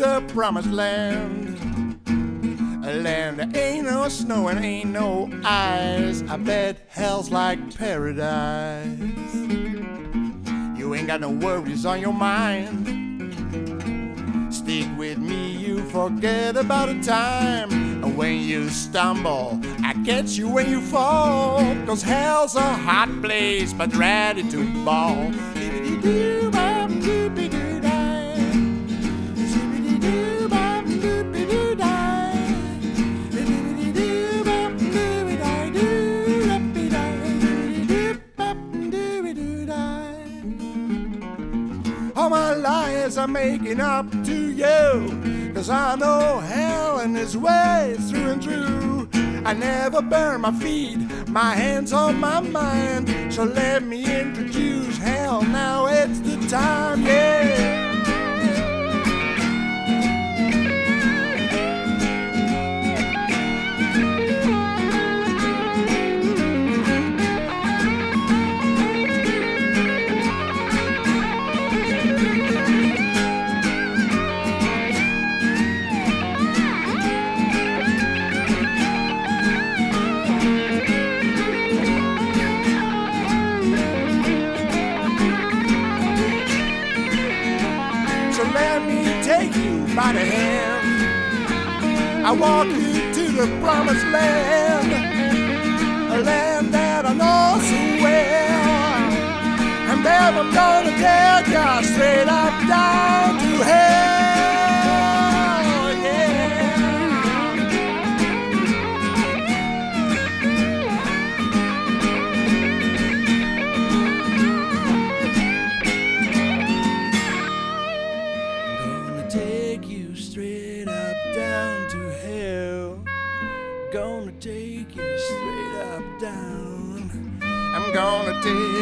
the promised land. A land that ain't no snow and ain't no ice. I bet hell's like paradise. You ain't got no worries on your mind. Stick with me, you forget about a time. And when you stumble, I catch you when you fall. Cause hell's a hot place, but ready to ball. Lies are making up to you. Cause I know hell and its ways through and through. I never burn my feet, my hands on my mind. So let me introduce hell. Now it's the time, yeah. I walk you to the promised land, a land that I know so well. And there I'm gonna take you straight up down to hell.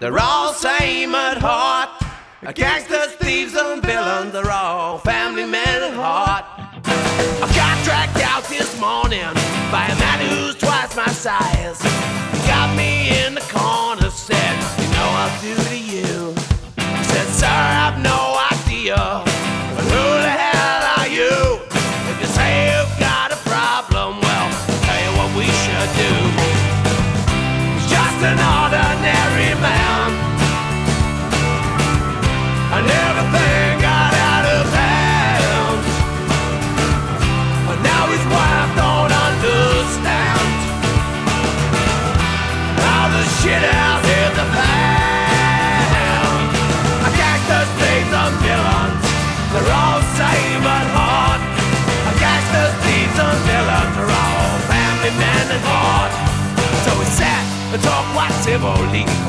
They're all same at heart. Gangsters, thieves, and villains—they're all family men at heart. I got dragged out this morning by a man who's twice my size. He got me in the corner, said, You know I'll do to you. He said, Sir, I've no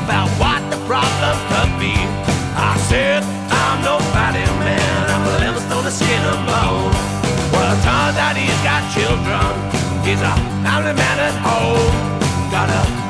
about what the problem could be. I said, I'm no fighting man. I'm a limestone of skin and bone. Well, it turns out he's got children. He's a family man at home. Got a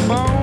phone.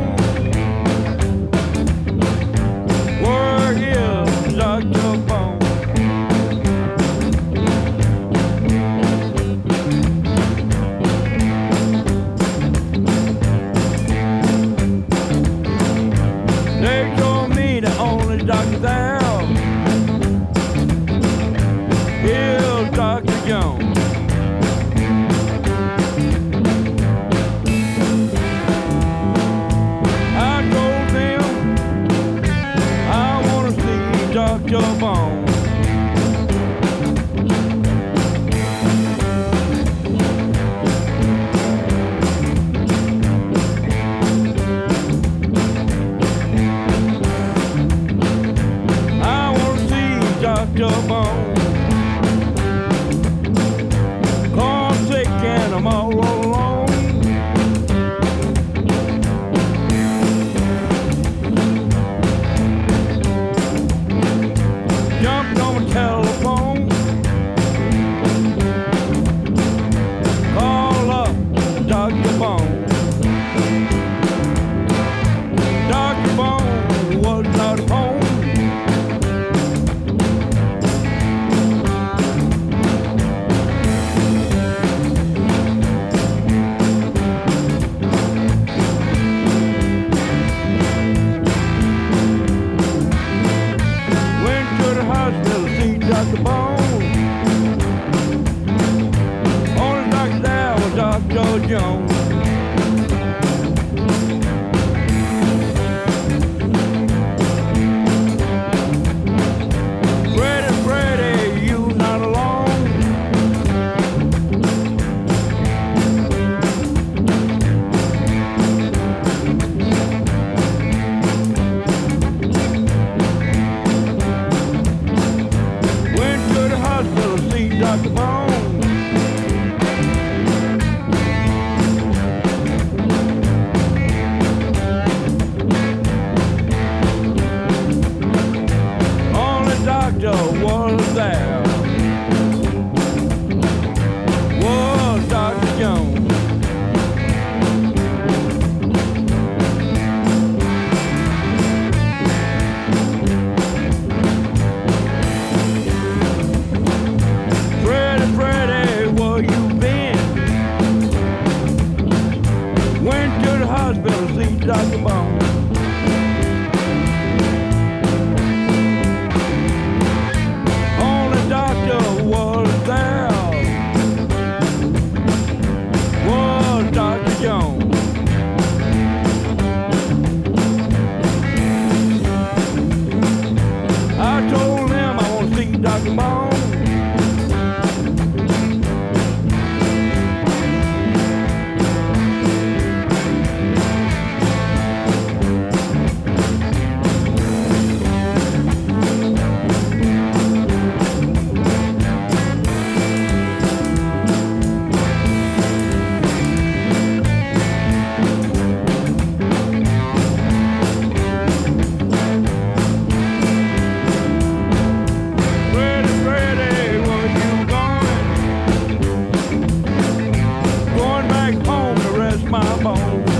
my bones.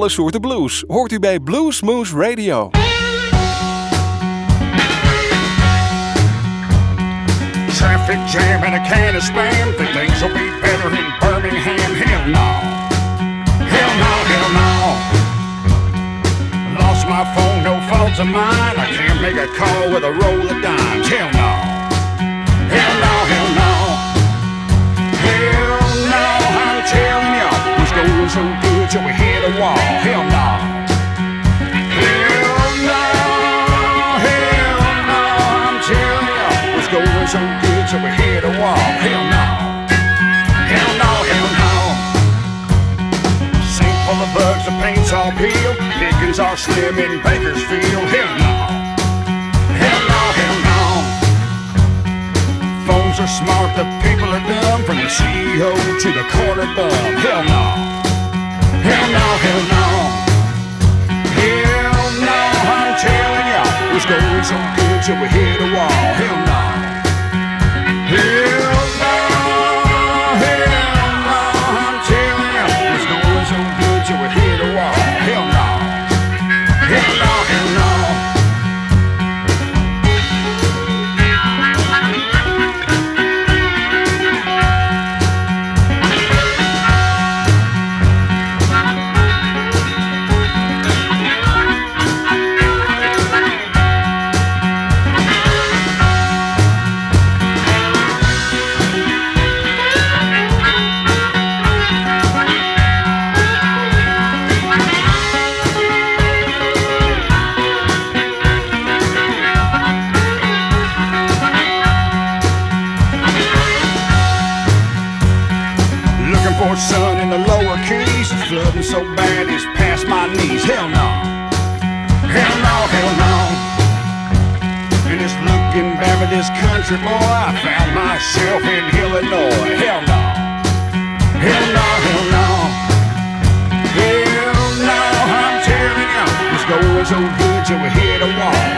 alle soorten blues. Hoort u bij Blues Moose Radio. Traffic jam and a can of spam. Think things will be better in Birmingham. Hell no. Hell no, hell no. Lost my phone, no fault of mine. I can't make a call with a roll of dimes. Hell no. Hell no, hell no. Hell no, I'm telling you. Who's going so? put we hit a wall. Hell no. nah. So good, so we hit a wall. Hell no, hell no, hell no. Sink full of bugs, the paint's all peeled. Pickings are slim in Bakersfield. Hell no, hell no, hell no. Phones are smart, the people are dumb. From the CEO to the corner bum. Hell no. Hell no, hell no. Hell no, I'm telling y'all, it's going so good till we hit a wall. So Good, you were here to walk.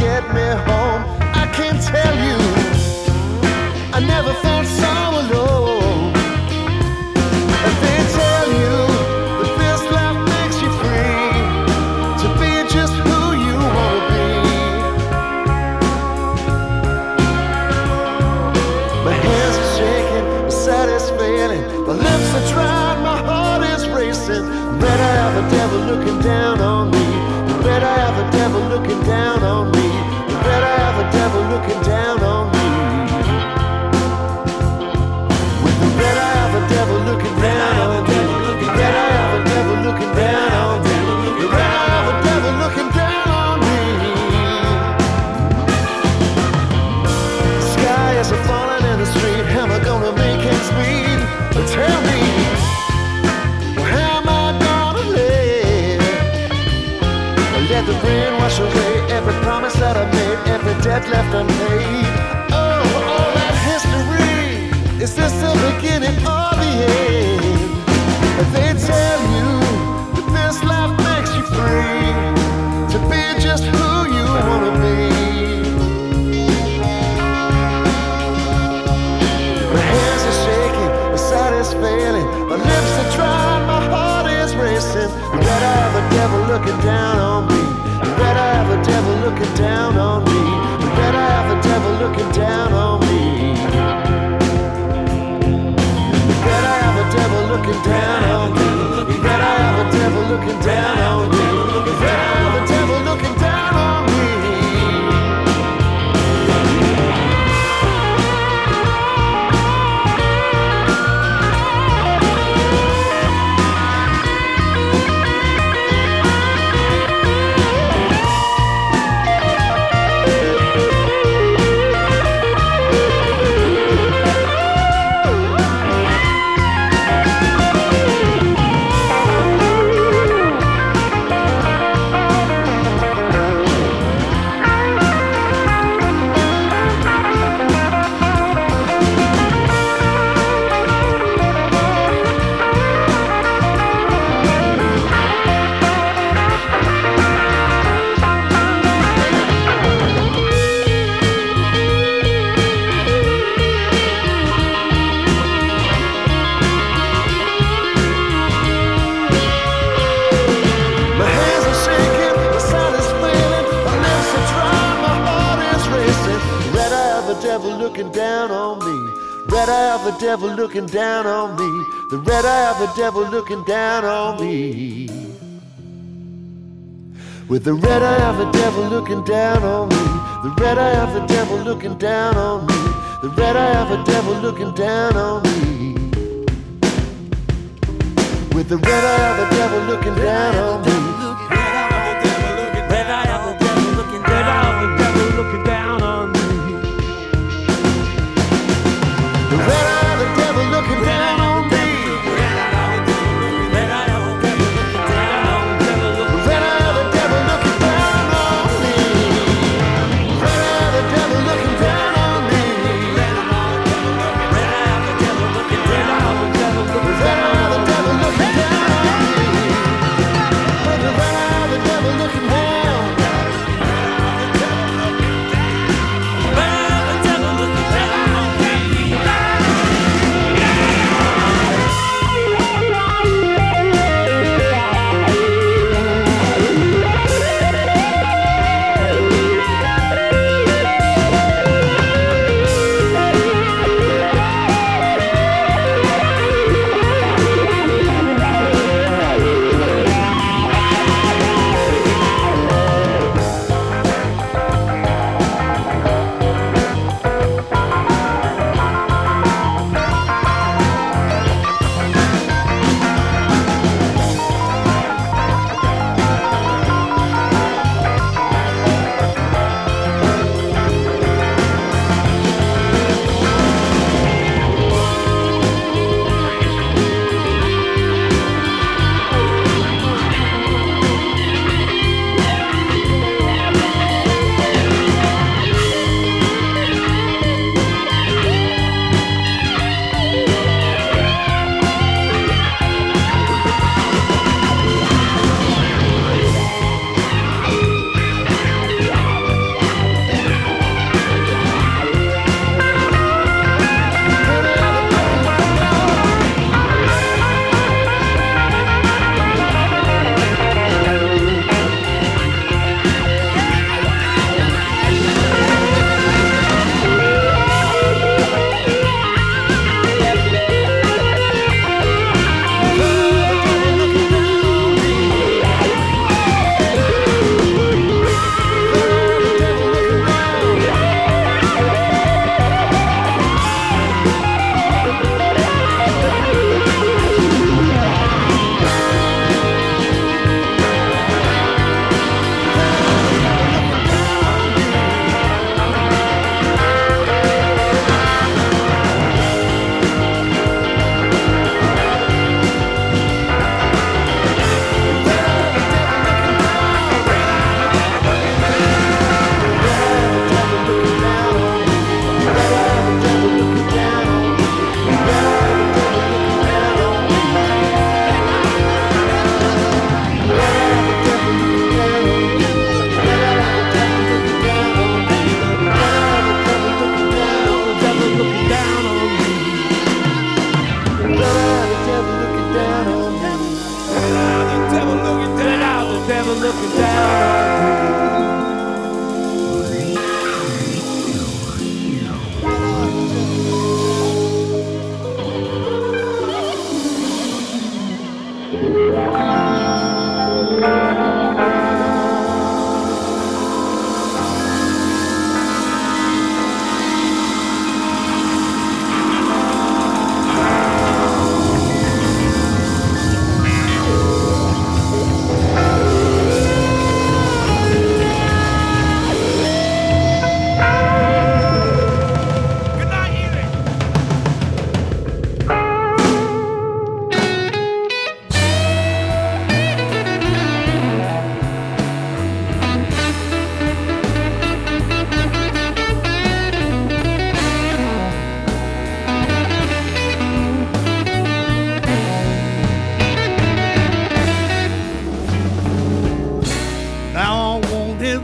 get me home. I can't tell you. I never thought. debt left unpaid. Oh, all that history. Is this the beginning or the end? They tell you that this life makes you free to be just who you wanna be. My hands are shaking, my sight is failing, my lips are dry, my heart is racing. Better have a devil looking down on me. Better have a devil looking down on me. looking down on me. The red eye of the devil looking down on me. With the red eye of the devil looking down on me. The red eye of the devil looking down on me. The red eye of the devil looking down on me. With the red eye of the devil looking down on me. looking down on me. The red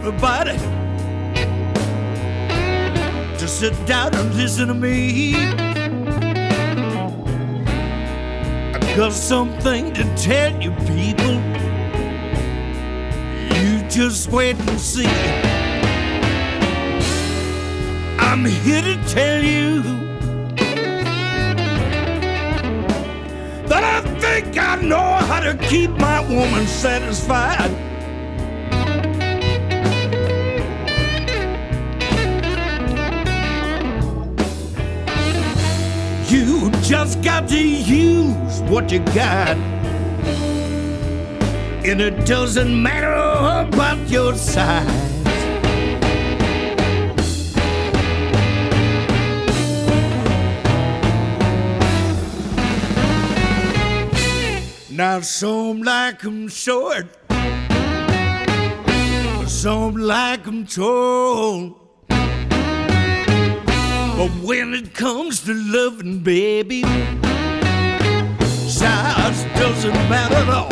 everybody to sit down and listen to me. I got something to tell you, people. You just wait and see. I'm here to tell you that I think I know how to keep my woman satisfied. You just got to use what you got. And it doesn't matter about your size. Now some like 'em short, some like 'em tall. But when it comes to loving, baby, size doesn't matter at all.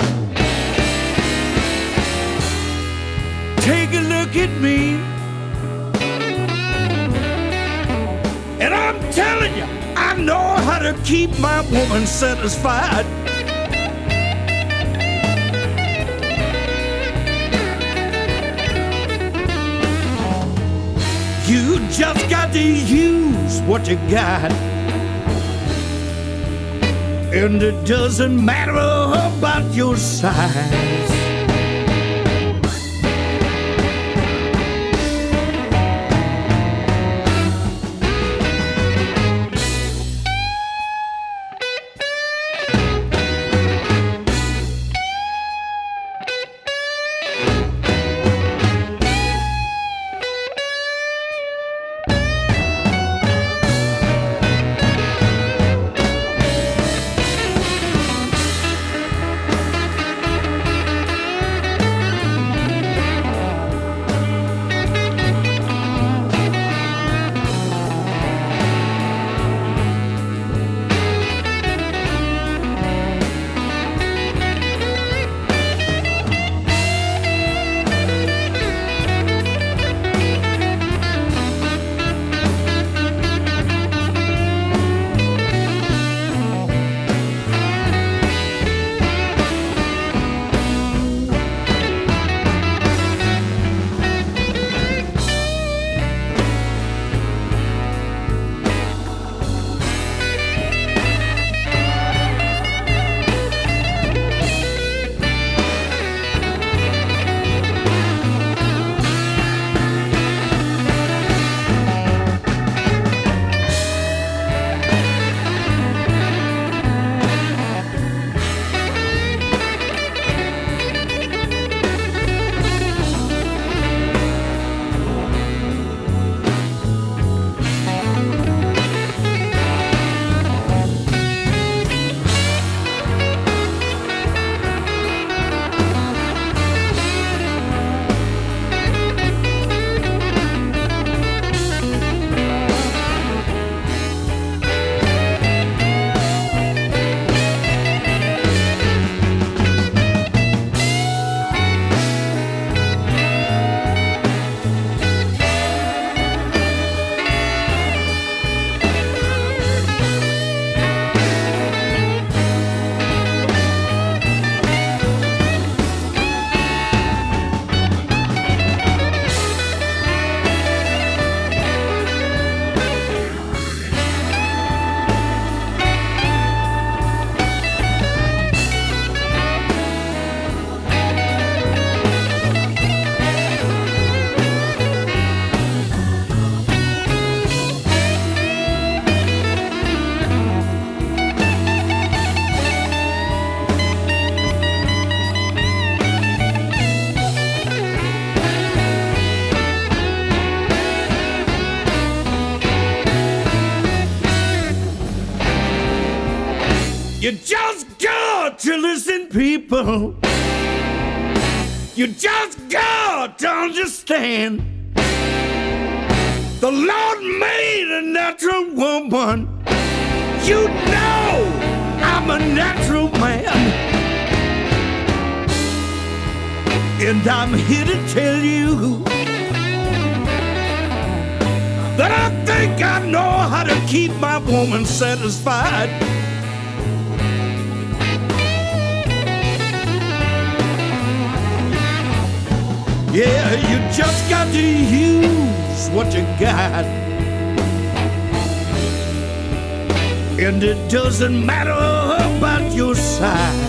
Take a look at me. And I'm telling you, I know how to keep my woman satisfied. You just got to use what you got. And it doesn't matter about your size. People. You just got to understand. The Lord made a natural woman. You know I'm a natural man. And I'm here to tell you that I think I know how to keep my woman satisfied. Yeah, you just got to use what you got. And it doesn't matter about your size.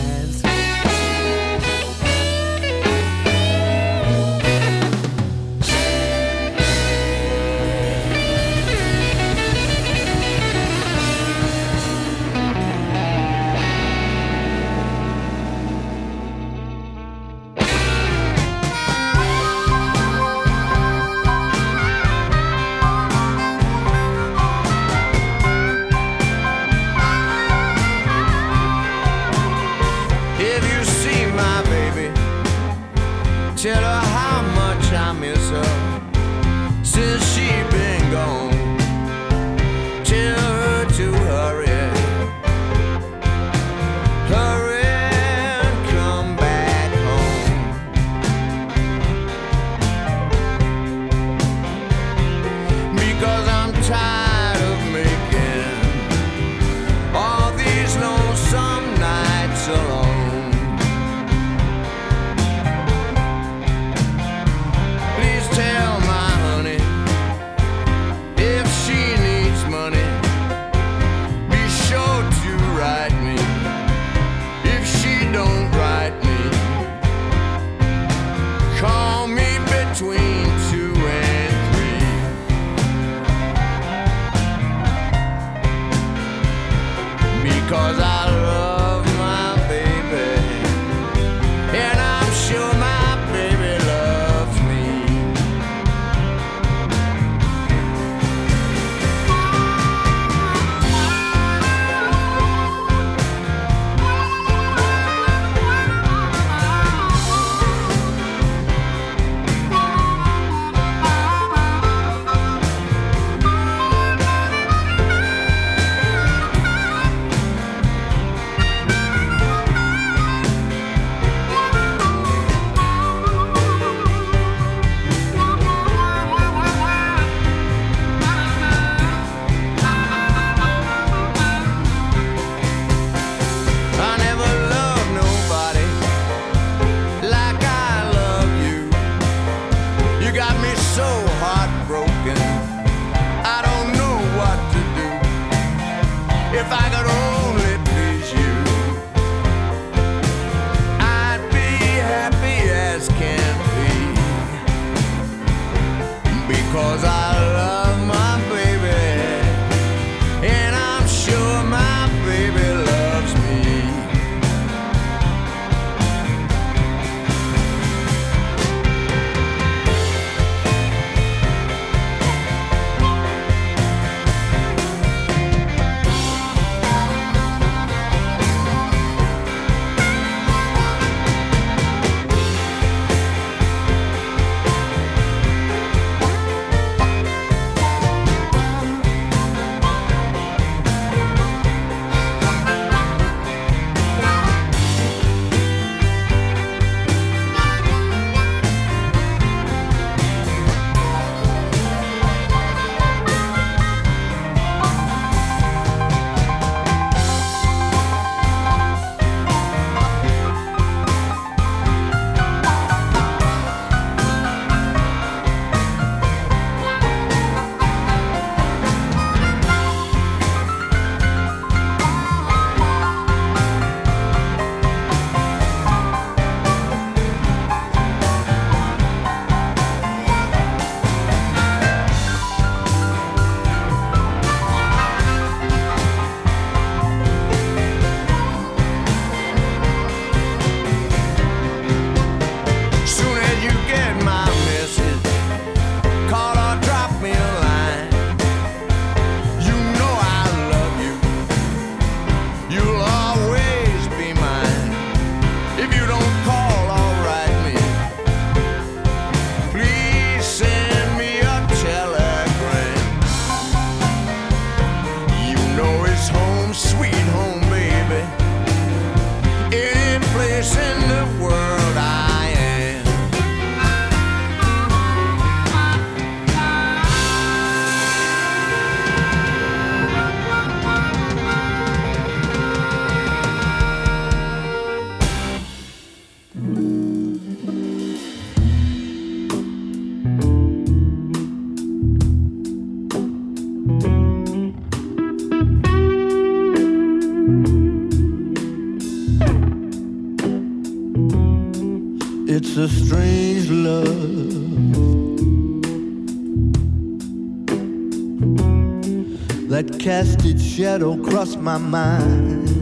Shadow across my mind.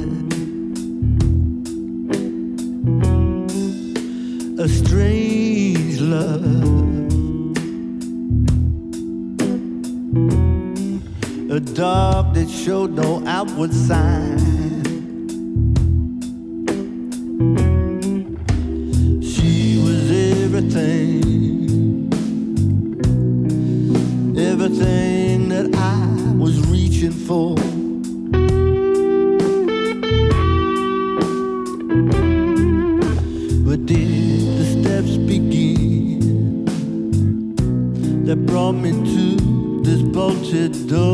Bolted door?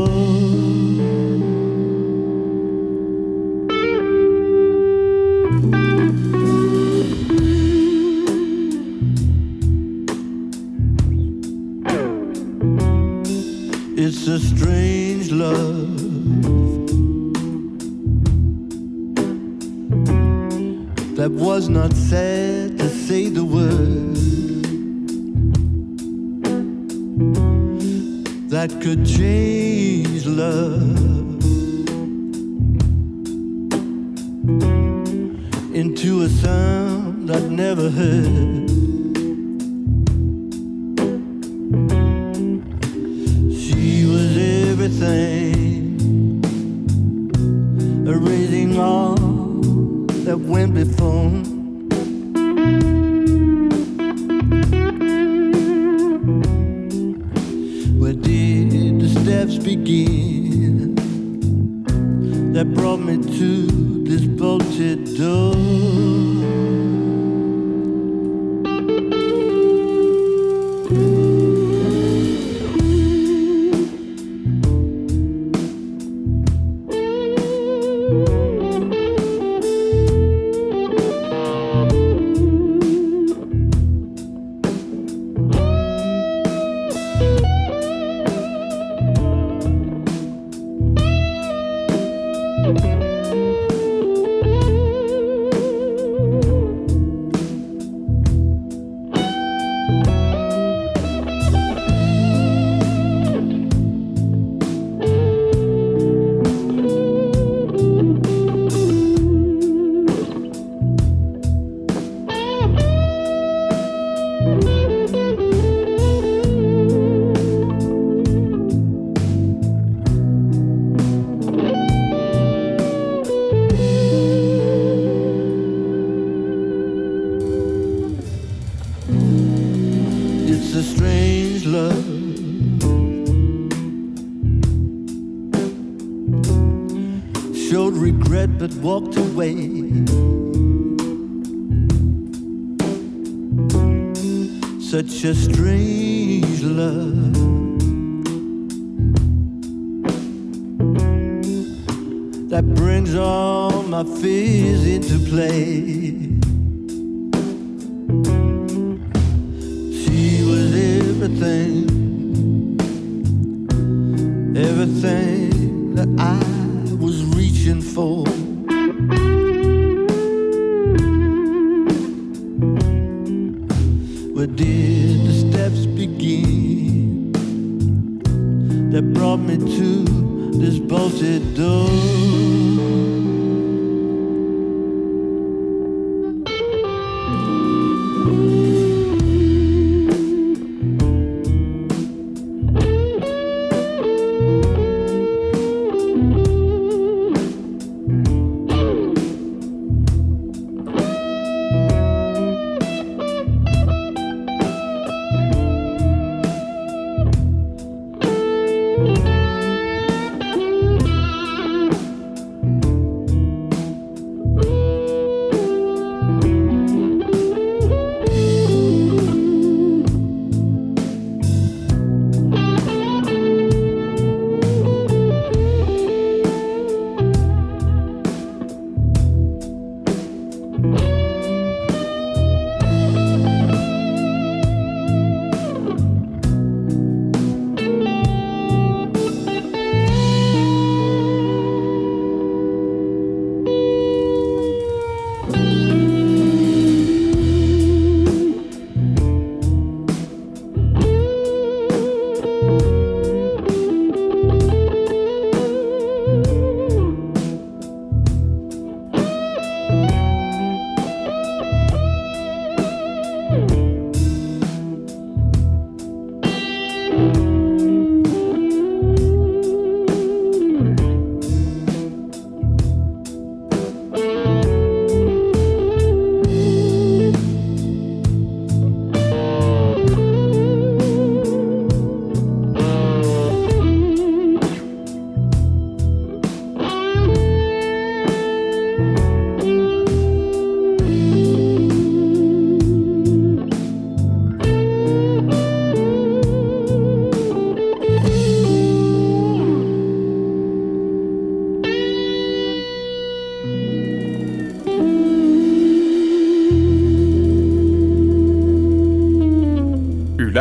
Such